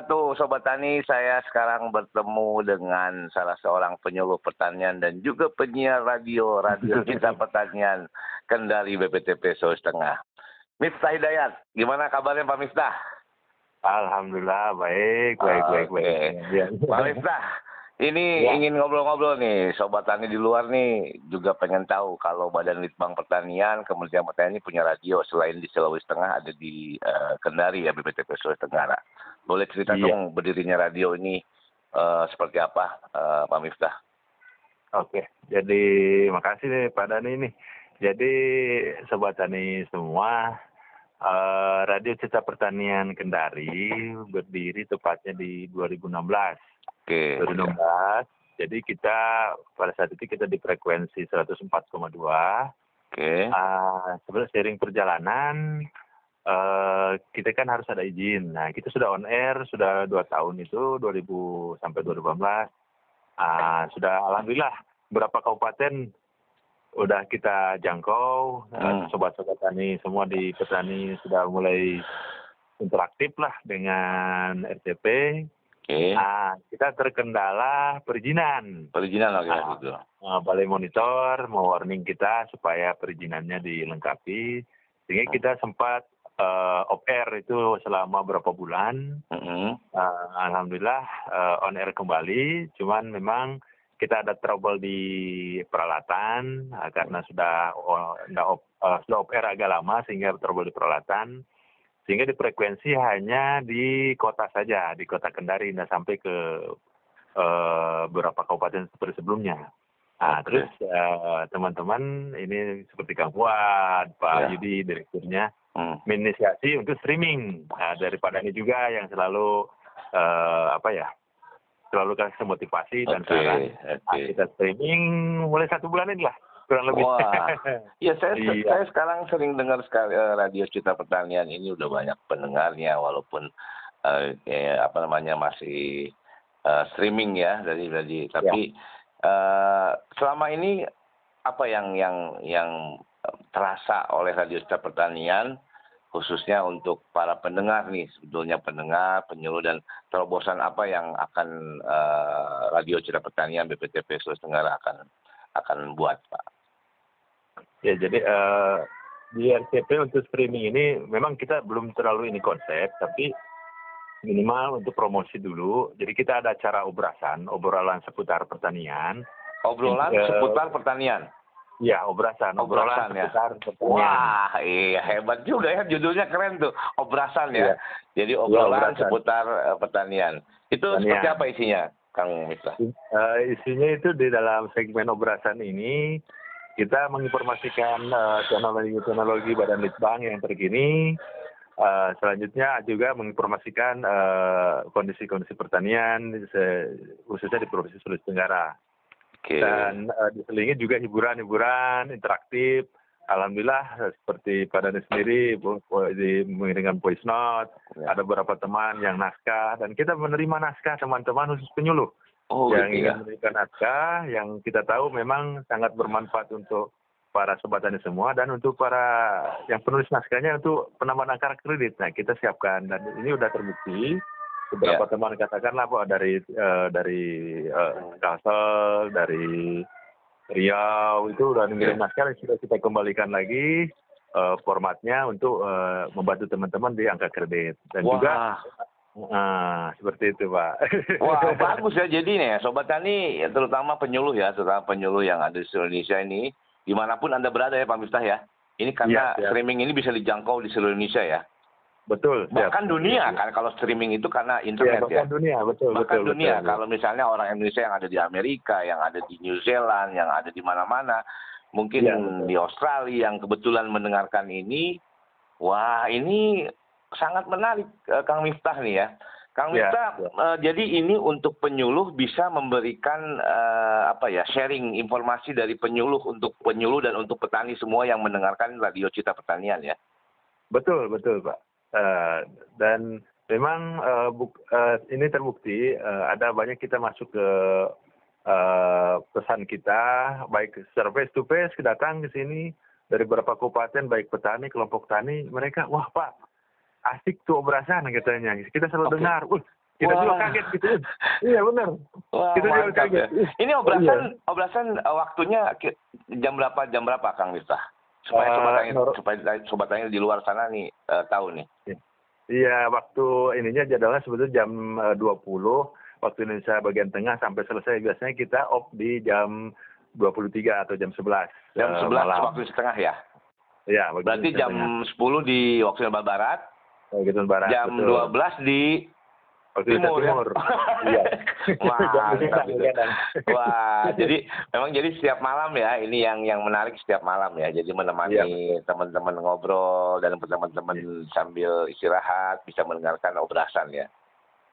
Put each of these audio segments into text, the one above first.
Wabarakatuh Sobat Tani Saya sekarang bertemu dengan salah seorang penyuluh pertanian Dan juga penyiar radio Radio Cinta Pertanian Kendari BPTP Sulawesi Tengah Miftah Hidayat Gimana kabarnya Pak Miftah? Alhamdulillah baik, baik, baik, baik. Ya. Pak Miftah, ini ya. ingin ngobrol-ngobrol nih, sobat tani di luar nih juga pengen tahu kalau Badan Litbang Pertanian, Kementerian Pertanian ini punya radio selain di Sulawesi Tengah ada di uh, Kendari ya BPTP Sulawesi Tenggara. Boleh cerita ya. dong berdirinya radio ini uh, seperti apa, uh, Pak Miftah? Oke, jadi makasih nih Pak Dani nih. Jadi sobat tani semua, Uh, Radio Cita Pertanian Kendari berdiri tepatnya di 2016. Oke. Okay. 2016. Jadi kita pada saat itu kita di frekuensi 104,2. Oke. Uh, sebenarnya sering perjalanan uh, kita kan harus ada izin. Nah, kita sudah on air sudah dua tahun itu 2000 sampai 2018. Uh, sudah alhamdulillah berapa kabupaten udah kita jangkau hmm. sobat-sobat tani semua di petani sudah mulai interaktif lah dengan RCP. Okay. Nah, kita terkendala perizinan. Perizinan oke okay, nah, gitu. Uh, balai monitor mau warning kita supaya perizinannya dilengkapi sehingga hmm. kita sempat uh, off air itu selama berapa bulan. Mm -hmm. uh, Alhamdulillah uh, on air kembali. Cuman memang kita ada trouble di peralatan uh, karena sudah uh, uh, sudah op air agak lama sehingga trouble di peralatan sehingga di frekuensi hanya di kota saja di kota Kendari tidak sampai ke uh, beberapa kabupaten seperti sebelumnya. Nah, okay. terus uh, teman-teman ini seperti Kang Fuad, Pak yeah. Yudi direkturnya hmm. menginisiasi untuk streaming nah, daripada ini juga yang selalu uh, apa ya selalu kasih motivasi dan okay, saran. Okay. Nah, kita streaming mulai satu bulan ini lah kurang lebih. Wah, ya saya iya. saya sekarang sering dengar sekali uh, radio Cita Pertanian ini udah banyak pendengarnya walaupun uh, ya, apa namanya masih uh, streaming ya dari dari tapi ya. Uh, selama ini apa yang yang yang terasa oleh radio Cita Pertanian khususnya untuk para pendengar nih sebetulnya pendengar penyuluh dan terobosan apa yang akan uh, radio cerita pertanian BPTP Sulawesi Tenggara akan buat pak? Ya jadi di RCP untuk streaming ini memang kita belum terlalu ini konsep tapi minimal untuk promosi dulu jadi kita ada acara obrasan obrolan seputar pertanian obrolan uh, seputar pertanian Iya, obrasan. Obrasan, ya. Wah, iya hebat juga ya judulnya keren tuh. Obrasan ya. Iya. Jadi iya, obrolan ya, seputar uh, pertanian. Itu pertanian. seperti apa isinya, Kang Miftah? Uh, isinya itu di dalam segmen obrasan ini kita menginformasikan uh, teknologi-teknologi Badan Litbang yang terkini. Uh, selanjutnya juga menginformasikan kondisi-kondisi uh, pertanian khususnya di Provinsi Sulawesi Tenggara. Okay. Dan uh, diselingi juga hiburan-hiburan interaktif. Alhamdulillah seperti pada sendiri di mengirimkan voice note, ya. ada beberapa teman yang naskah dan kita menerima naskah teman-teman khusus penyuluh oh, yang gitu ingin ya. memberikan naskah yang kita tahu memang sangat bermanfaat untuk para sobat tani semua dan untuk para yang penulis naskahnya untuk penambahan angka kredit. Nah kita siapkan dan ini sudah terbukti beberapa yeah. teman katakanlah pak dari uh, dari uh, Kalsel, dari Riau itu udah ngirim yeah. naskah sudah kita kembalikan lagi uh, formatnya untuk uh, membantu teman-teman di angka kredit dan Wah. juga Nah, seperti itu, Pak. Wah, bagus ya. Jadi nih, Sobat Tani, terutama penyuluh ya, terutama penyuluh yang ada di Indonesia ini, di mana pun Anda berada ya, Pak Miftah ya. Ini karena ya, ya. streaming ini bisa dijangkau di seluruh Indonesia ya. Betul. Bahkan siap. dunia kan kalau streaming itu karena internet ya. Bahkan ya. dunia, betul. Bahkan betul, dunia. Betul, kalau misalnya orang Indonesia yang ada di Amerika, yang ada di New Zealand, yang ada di mana-mana, mungkin ya, di Australia yang kebetulan mendengarkan ini, wah ini sangat menarik, uh, Kang Miftah nih ya. Kang Ya, Miftah, ya. eh, jadi ini untuk penyuluh bisa memberikan eh, apa ya sharing informasi dari penyuluh untuk penyuluh dan untuk petani semua yang mendengarkan radio Cita Pertanian ya. Betul, betul Pak. Eh, dan memang eh, buk- eh, ini terbukti eh, ada banyak kita masuk ke eh, pesan kita, baik secara face to face datang ke sini dari beberapa kabupaten, baik petani, kelompok tani, mereka, wah Pak, asik tuh obrasan katanya. Kita selalu Oke. dengar, Wah, kita Wah. juga kaget gitu. iya benar. Kita juga mantap ya. kaget. Ini obrasan obrasan eh, waktunya jam berapa jam berapa Kang Miftah? Supaya Eh, sobat menurut- supaya sobat tani di luar sana nih eh, tahu nih. Iya, waktu ininya jadwalnya sebetulnya jam eh, 20 waktu Indonesia bagian tengah sampai selesai. Biasanya kita off di jam 23 atau jam 11. Jam eh, 11 malam. waktu setengah ya. Iya, Berarti jam Tengah. 10 di waktu Barat, Oh, gitu, Barat. jam betul. 12 di Indonesia timur ya. Timur. Iya. Wah. Wah, jadi memang jadi setiap malam ya, ini yang yang menarik setiap malam ya. Jadi menemani Iya. teman-teman ngobrol dan teman-teman sambil istirahat bisa mendengarkan obrasan ya.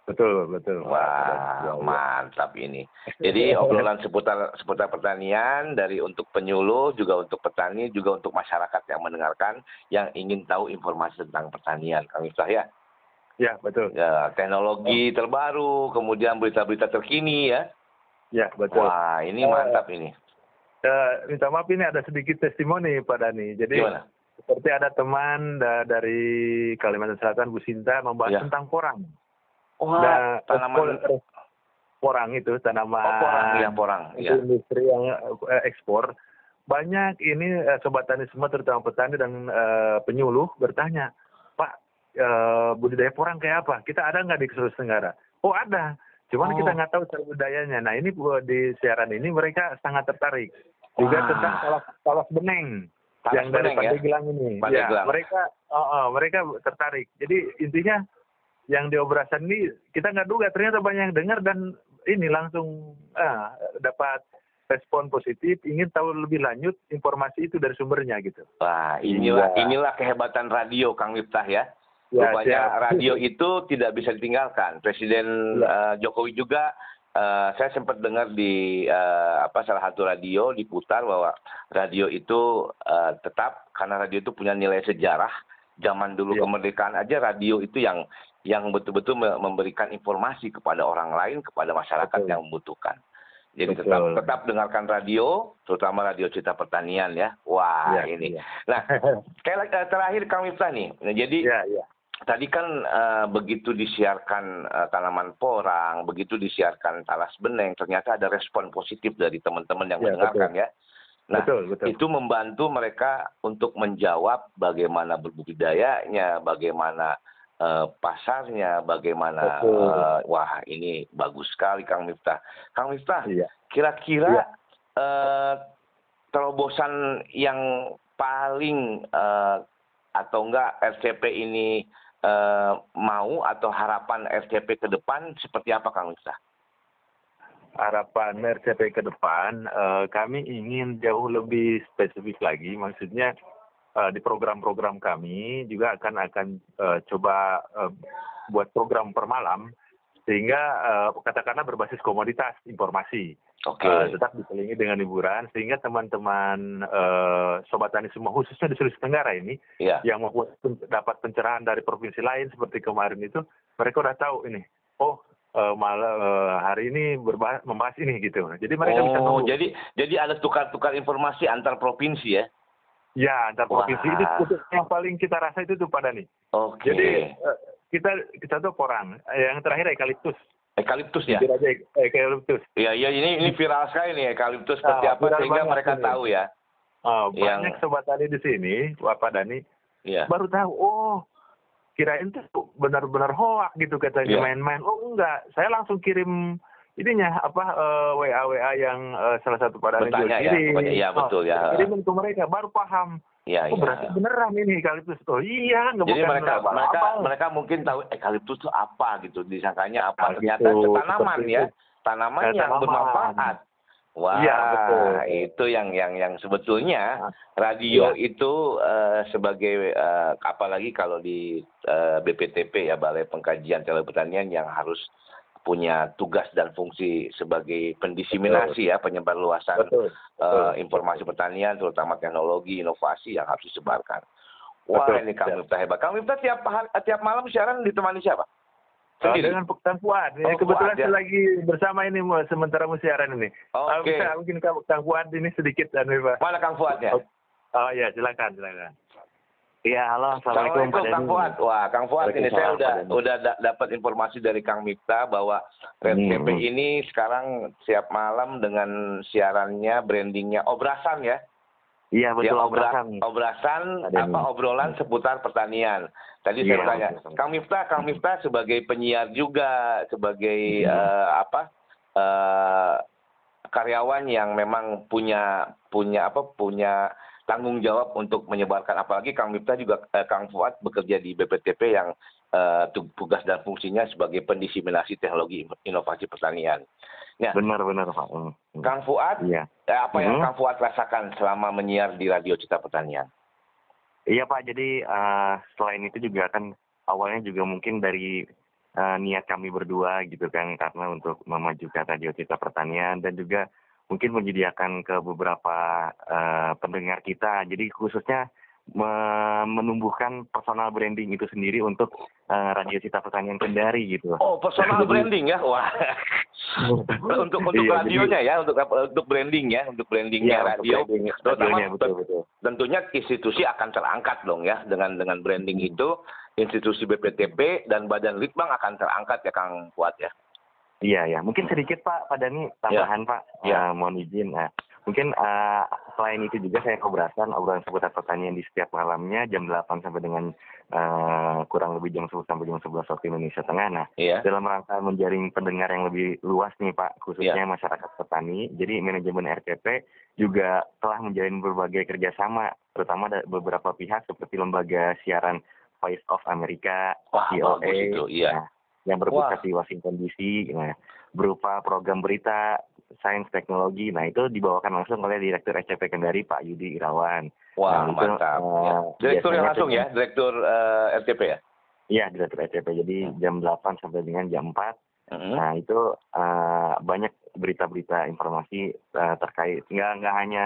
Betul, betul. Wah, iya. mantap ini. Jadi obrolan seputar seputar pertanian dari untuk penyuluh juga untuk petani juga untuk masyarakat yang mendengarkan yang ingin tahu informasi tentang pertanian. Kang Miftah ya. Iya, betul. Ya, teknologi terbaru, kemudian berita-berita terkini ya. Iya, betul. Wah, ini Eh, mantap ini. Eh, minta maaf ini ada sedikit testimoni Pak Dani. Jadi Gimana? seperti ada teman da- dari Kalimantan Selatan Bu Sinta membahas Ya. tentang porang. Wah, Nah, tanaman ekspor- porang itu tanaman oh, porang ya, porang. Ya. industri yang eh, ekspor banyak ini eh, sobat tani semua terutama petani dan eh, penyuluh bertanya Pak eh, budidaya porang kayak apa kita ada nggak di Sulawesi Tenggara oh ada cuman Oh. kita nggak tahu cara budayanya nah ini di siaran ini mereka sangat tertarik juga Wah. tentang talas talas beneng Talas yang dari beneng ya? Pandeglang ini Pandeglang. ya mereka oh, oh, mereka tertarik jadi intinya yang di obrasan ini kita nggak duga ternyata banyak yang dengar dan ini langsung ah, dapat respon positif ingin tahu lebih lanjut informasi itu dari sumbernya gitu Wah, inilah Iya. inilah kehebatan radio Kang Miftah ya. Ya, Rupanya siap. radio itu tidak bisa ditinggalkan. Presiden Ya. eh, Jokowi juga eh, saya sempat dengar di eh, apa salah satu radio diputar bahwa radio itu eh, tetap karena radio itu punya nilai sejarah. Zaman dulu Ya. kemerdekaan aja radio itu yang yang betul-betul me- memberikan informasi kepada orang lain, kepada masyarakat Betul. yang membutuhkan. Jadi Betul. tetap tetap dengarkan radio, terutama radio Cita Pertanian ya. Wah, Iya, ini. iya. Nah, kayak eh, terakhir Kang Miftah nih. Nah, jadi ya ya tadi kan eh, begitu disiarkan eh, tanaman porang, begitu disiarkan talas beneng, ternyata ada respon positif dari teman-teman yang Ya, mendengarkan ya. Nah, betul betul itu membantu mereka untuk menjawab bagaimana berbudidayanya, bagaimana pasarnya, bagaimana eh, wah ini bagus sekali Kang Miftah. Kang Miftah, iya kira-kira Iya. eh, terobosan yang paling eh, atau enggak RCP ini eh, mau atau harapan RCP ke depan seperti apa Kang Miftah? harapan RCP ke depan eh, kami ingin jauh lebih spesifik lagi maksudnya eh, di program-program kami juga akan akan eh, coba eh, buat program per malam sehingga eh, katakanlah berbasis komoditas informasi Oke. Tetap diselingi dengan hiburan sehingga teman-teman sobat tani semua khususnya di Sulawesi Tenggara ini Iya. yang membuat dapat pencerahan dari provinsi lain seperti kemarin itu mereka udah tahu ini oh malah hari ini berbahas membahas ini gitu jadi mereka bisa Oh, nunggu jadi jadi ada tukar-tukar informasi antar provinsi ya? Ya antar provinsi itu yang paling kita rasa itu tuh pada nih Oke. jadi eh, kita kita tuh porang Eh, yang terakhir eukaliptus Ekaliptus ya? Eukaliptus Iya, iya ini ini viral sekali nih ekaliptus seperti Ah, apa sehingga mereka ini. tahu ya. Oh, Yang- banyak sobat tani di sini Bapak Dani Iya. baru tahu oh kirain tuh benar-benar hoak gitu katanya Iya. main-main oh enggak saya langsung kirim ininya apa eh, WA WA yang eh, salah satu pada Bertanya ya. Iya, betul, ya. kirimin ke mereka baru paham Iya, oh iya. berarti beneran ini eukaliptus oh iya nggak Jadi mereka apa-apa. mereka mereka mungkin tahu ekaliptus itu apa gitu, disangkanya apa. Nah, Ternyata gitu, tanaman ya, tanaman Eh, yang tanaman. bermanfaat. Wah, Iya, betul. itu yang yang yang sebetulnya radio Iya. itu eh, sebagai eh, apalagi kalau di eh, BPTP ya Balai Pengkajian Telepertanian yang harus punya tugas dan fungsi sebagai pendiseminasi ya penyebar luasan Betul. eh, informasi pertanian terutama teknologi inovasi yang harus disebarkan. Wah Betul, ini Kang ya. Miftah hebat. Kang Miftah tiap tiap malam siaran ditemani siapa? Uh, Sendiri. dengan Kang Fuad. Oh, Ini kebetulan Fuad, ya. saya lagi bersama ini sementara mau siaran ini. Uh, Oke. bisa mungkin Kang, Fuad ini sedikit anu Pak. Mana Kang Fuadnya? Oh iya, silakan, silakan. Iya, halo, assalamualaikum Assalamualaikum Kang. Fuad. Wah, Kang Fuad ini saya udah Pak udah da- dapat informasi dari Kang Miftah bahwa Red Hmm, CP hmm. ini sekarang siap malam dengan siarannya brandingnya obrasan ya. Iya, betul Ya, obra- obrasan. obrasan Pak apa obrolan seputar pertanian. Tadi Iya, saya bertanya, betul. Kang Miftah, Kang Miftah sebagai penyiar juga, sebagai Hmm. eh, apa? eh, karyawan yang memang punya punya apa? punya tanggung jawab untuk menyebarkan apalagi Kang Miftah juga eh, Kang Fuad bekerja di BPTP yang eh, tu- tugas dan fungsinya sebagai pendiseminasi teknologi inovasi pertanian. Nah, Benar, benar, Pak. Hmm, hmm. Kang Fuad, Iya. eh, apa yang Mhm. Kang Fuad rasakan selama menyiar di Radio Cita Pertanian? Iya Pak, jadi eh, selain itu juga kan awalnya juga mungkin dari eh, niat kami berdua gitu kan karena untuk memajukan radio cita pertanian dan juga mungkin menyediakan ke beberapa eh, pendengar kita. Jadi khususnya me- menumbuhkan personal branding itu sendiri untuk eh, radio cita pertanian Kendari gitu. Oh, personal Jadi- branding ya, wah. untuk untuk Iya, radionya ya, untuk untuk branding ya, untuk brandingnya Iya, untuk radio. branding Terutama radionya betul betul. tentunya institusi akan terangkat dong ya dengan dengan branding itu institusi BPTP dan Badan Litbang akan terangkat ya Kang Fuad ya. Iya ya, mungkin sedikit Pak, Pak Dani tambahan Pak, Ya. Eh, mohon izin. Nah, mungkin eh, selain itu juga saya ngobrasan obrolan seputar pertanian di setiap malamnya jam 8 sampai dengan eh, kurang lebih jam 10 sampai jam 11 waktu Indonesia Tengah. Nah, Iya. dalam rangka menjaring pendengar yang lebih luas nih Pak, khususnya Iya. masyarakat petani. Jadi manajemen RTP juga telah menjalin berbagai kerjasama, terutama ada beberapa pihak seperti lembaga siaran Voice of America, Wah, VOA, itu, iya. nah, yang berpusat di Washington DC, nah, berupa program berita, sains teknologi, nah itu dibawakan langsung oleh Direktur SCP Kendari Pak Yudi Irawan. Wah, Nah, itu, mantap. eh, ya. Direktur yang langsung ya, direktur eh, RTP ya. Iya, Direktur SCP. Jadi Hmm. jam 8 sampai dengan jam 4. Mhm. Nah itu eh, banyak berita-berita informasi eh, terkait nggak nggak hanya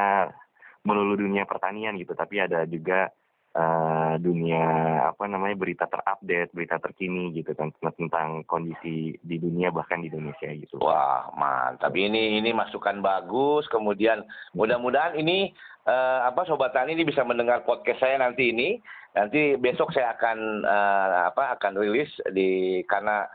melulu dunia pertanian gitu, tapi ada juga eh, dunia apa namanya berita terupdate, berita terkini gitu kan tentang- kondisi di dunia bahkan di Indonesia gitu. Wah, mantap. Ini ini masukan bagus. Kemudian mudah-mudahan ini eh, apa sobat tani ini bisa mendengar podcast saya nanti ini. Nanti besok saya akan eh, apa akan rilis di karena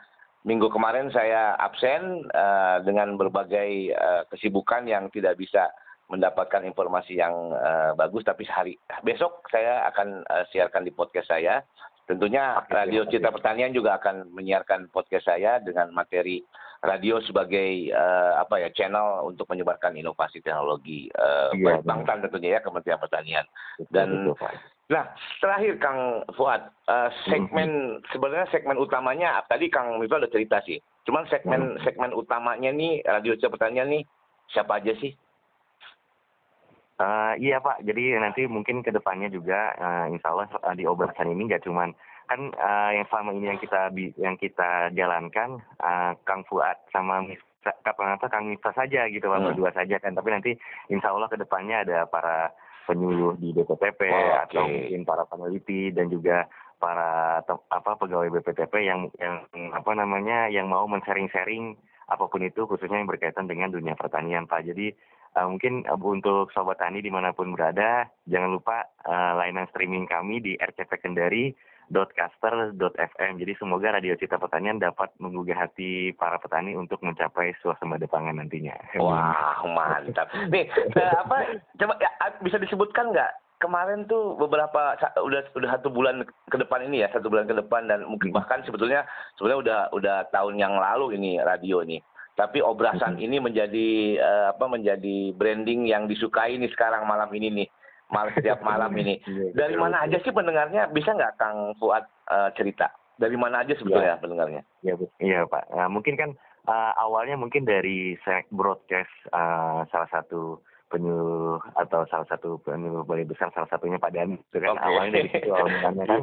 minggu kemarin saya absen eh, dengan berbagai eh, kesibukan yang tidak bisa mendapatkan informasi yang eh, bagus tapi hari besok saya akan eh, siarkan di podcast saya. Tentunya Oke, Radio Cita. Pertanian juga akan menyiarkan podcast saya dengan materi radio sebagai eh, apa ya channel untuk menyebarkan inovasi teknologi Iya, baik Bangtan tentunya ya Kementerian Pertanian. Dan- betul. Nah terakhir Kang Fuad eh, segmen sebenarnya segmen utamanya tadi Kang Miftah udah cerita sih. Cuman segmen Hmm. segmen utamanya nih Radio Cita Pertanian nih siapa aja sih? Eh, iya Pak, jadi nanti mungkin ke depannya juga eh, insya Allah eh, di obrasan ini nggak cuman kan eh, yang selama ini yang kita yang kita jalankan eh, Kang Fuad sama kapan apa Kang Miftah saja gitu Pak Hmm. berdua saja kan, tapi nanti insya Allah ke depannya ada para penyuluh di BPTP Oke. atau mungkin para peneliti dan juga para apa pegawai BPTP yang yang apa namanya yang mau men-sharing-sharing apa pun itu khususnya yang berkaitan dengan dunia pertanian Pak. Jadi Uh, mungkin uh, untuk sobat tani di mana pun berada, jangan lupa uh, layanan streaming kami di rcpkendari.caster.fm. Jadi semoga Radio Cita Pertanian dapat menggugah hati para petani untuk mencapai suasembada pangan nantinya. Wah mantap. Nih eh, apa coba ya, bisa disebutkan nggak kemarin tuh beberapa udah udah satu bulan ke depan ini ya satu bulan ke depan dan mungkin Hmm. bahkan sebetulnya sebenarnya udah udah tahun yang lalu ini radio ini. Tapi obrasan ini menjadi eh, apa menjadi branding yang disukai nih sekarang malam ini nih. Malam setiap malam ini. Iya, Dari mana aja sih pendengarnya? Bisa nggak Kang Fuad eh, cerita? Dari mana aja sebetulnya pendengarnya? Iya, Bu. iya Pak. Nah, mungkin kan uh, awalnya mungkin dari broadcast uh, salah satu penyuluh atau salah satu penyuluh balai besar salah satunya Pak Dan itu kan. Okay. awalnya dari situ awalnya kan.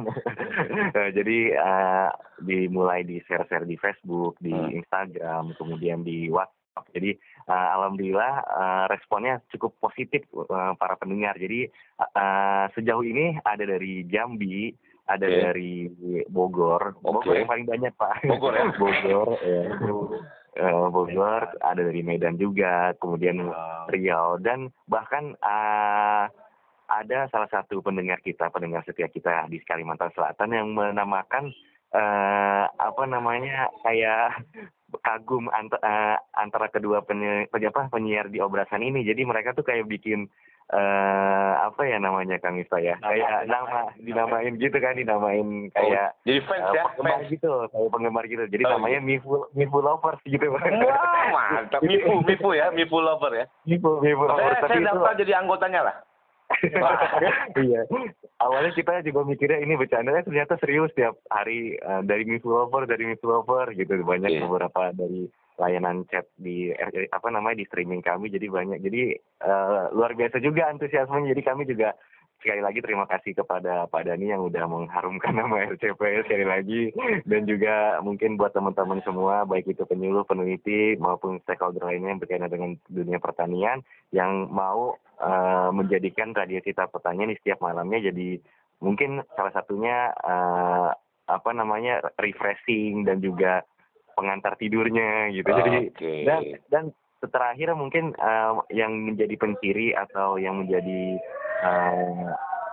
Jadi uh, dimulai di share-share di Facebook di hmm. Instagram kemudian di WhatsApp. Jadi uh, alhamdulillah uh, responnya cukup positif uh, para pendengar. Jadi uh, sejauh ini ada dari Jambi ada okay. dari Bogor. Bogor yang paling banyak Pak. Bogor ya? Bogor ya uh, Bogor, ada dari Medan juga, kemudian Riau dan bahkan uh, ada salah satu pendengar kita, pendengar setia kita di Kalimantan Selatan yang menamakan uh, apa namanya kayak kagum ant uh, antara kedua penyi apa, penyiar di obrasan ini. Jadi mereka tuh kayak bikin uh, apa ya namanya Kang Miftah ya? Nama, kayak nama dinamain gitu kan dinamain oh, kayak oh, jadi fans uh, ya penggemar fans. gitu kayak penggemar gitu. Jadi oh, namanya iya. Mifu Mifu lovers gitu. Wah mantap. Mifu Mifu ya Mifu lover ya. Mifu Mifu lover saya, saya daftar jadi anggotanya lah. Iya. Awalnya kita juga mikirnya ini bercanda ternyata serius tiap hari uh, dari Mifu lover dari Mifu lover gitu. Banyak yeah. beberapa dari layanan chat di eh, apa namanya di streaming kami jadi banyak. Jadi uh, luar biasa juga antusiasmenya. Jadi kami juga sekali lagi terima kasih kepada Pak Dani yang udah mengharumkan nama RCP sekali lagi. Dan juga mungkin buat teman-teman semua baik itu penyuluh peneliti maupun stakeholder lainnya yang berkaitan dengan dunia pertanian yang mau uh, menjadikan radio cita pertanian di setiap malamnya jadi mungkin salah satunya uh, apa namanya refreshing dan juga pengantar tidurnya gitu. Oh, Jadi okay. dan dan terakhir mungkin uh, yang menjadi penciri atau yang menjadi uh,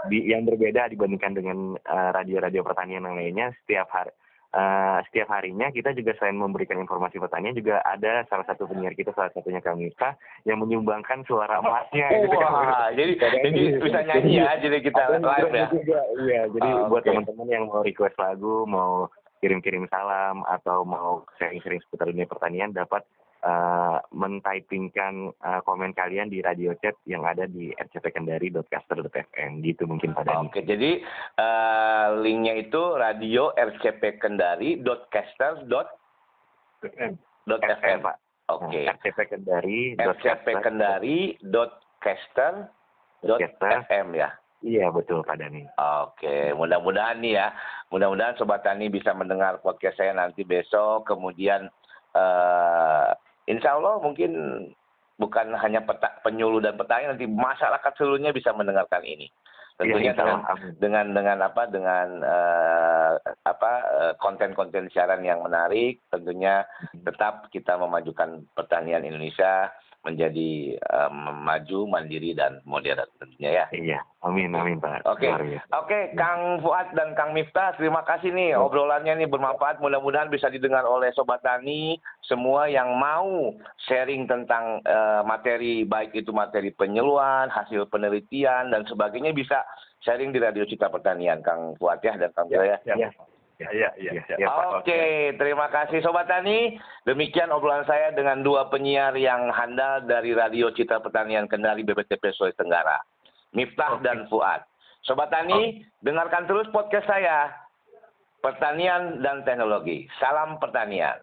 di, yang berbeda dibandingkan dengan radio-radio uh, pertanian yang lainnya setiap hari Uh, setiap harinya kita juga selain memberikan informasi pertanian juga ada salah satu penyiar kita salah satunya Kang Miftah yang menyumbangkan suara emasnya gitu kan. Wah, jadi jadi bisa nyanyi ya jadi kita live ya. Juga, iya, jadi oh, buat okay. teman-teman yang mau request lagu, mau kirim-kirim salam atau mau sharing-sharing seputar dunia pertanian dapat uh, mentypingkan uh, komen kalian di radio chat yang ada di rcpkendari.caster.fm gitu mungkin pada Oke, jadi uh, linknya itu radio rcpkendari.caster.fm FM, Pak. Oke. Okay. RCP Kendari. RCP Kendari. Caster. FM ya. Iya betul Pak Dani. Oke, mudah-mudahan nih ya, mudah-mudahan Sobat Tani bisa mendengar podcast saya nanti besok. Kemudian uh, Insya Allah mungkin bukan hanya peta, penyuluh dan petani, nanti masyarakat seluruhnya bisa mendengarkan ini. Tentunya ya, dengan, dengan dengan apa dengan uh, apa eh, konten-konten siaran yang menarik, tentunya tetap kita memajukan pertanian Indonesia menjadi um, maju, mandiri dan modern tentunya ya. Iya, amin amin Pak. Oke, okay. oke okay, Kang Fuad dan Kang Miftah, terima kasih nih oh. obrolannya nih bermanfaat. Mudah-mudahan bisa didengar oleh sobat tani semua yang mau sharing tentang uh, materi baik itu materi penyeluan, hasil penelitian dan sebagainya bisa sharing di Radio Cita Pertanian Kang Fuad ya dan Kang ya. Ya. ya. Ya, ya, ya. ya Oke, terima kasih Sobat Tani. Demikian obrolan saya dengan dua penyiar yang handal dari Radio Citra Pertanian Kendari BPTP Sulawesi Tenggara. Miftah okay. dan Fuad. Sobat Tani, okay. dengarkan terus podcast saya. Pertanian dan Teknologi. Salam pertanian.